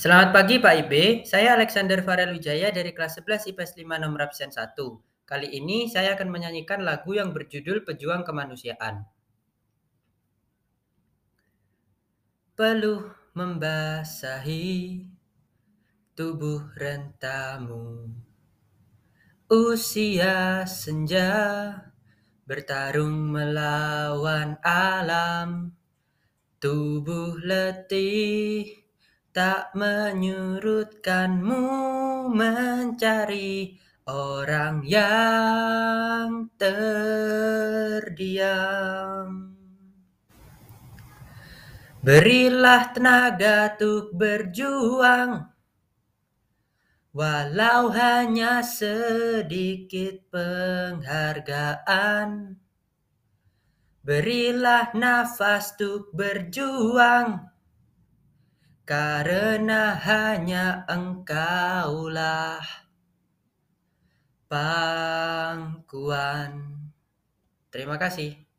Selamat pagi Pak Ibe, saya Alexander Farel Wijaya dari kelas 11 IPS 5 nomor absen 1. Kali ini saya akan menyanyikan lagu yang berjudul Pejuang Kemanusiaan. Peluh membasahi tubuh rentamu Usia senja bertarung melawan alam Tubuh letih tak menyurutkanmu mencari orang yang terdiam. Berilah tenaga untuk berjuang, walau hanya sedikit penghargaan. Berilah nafas untuk berjuang, karena hanya engkaulah pangkuan. Terima kasih.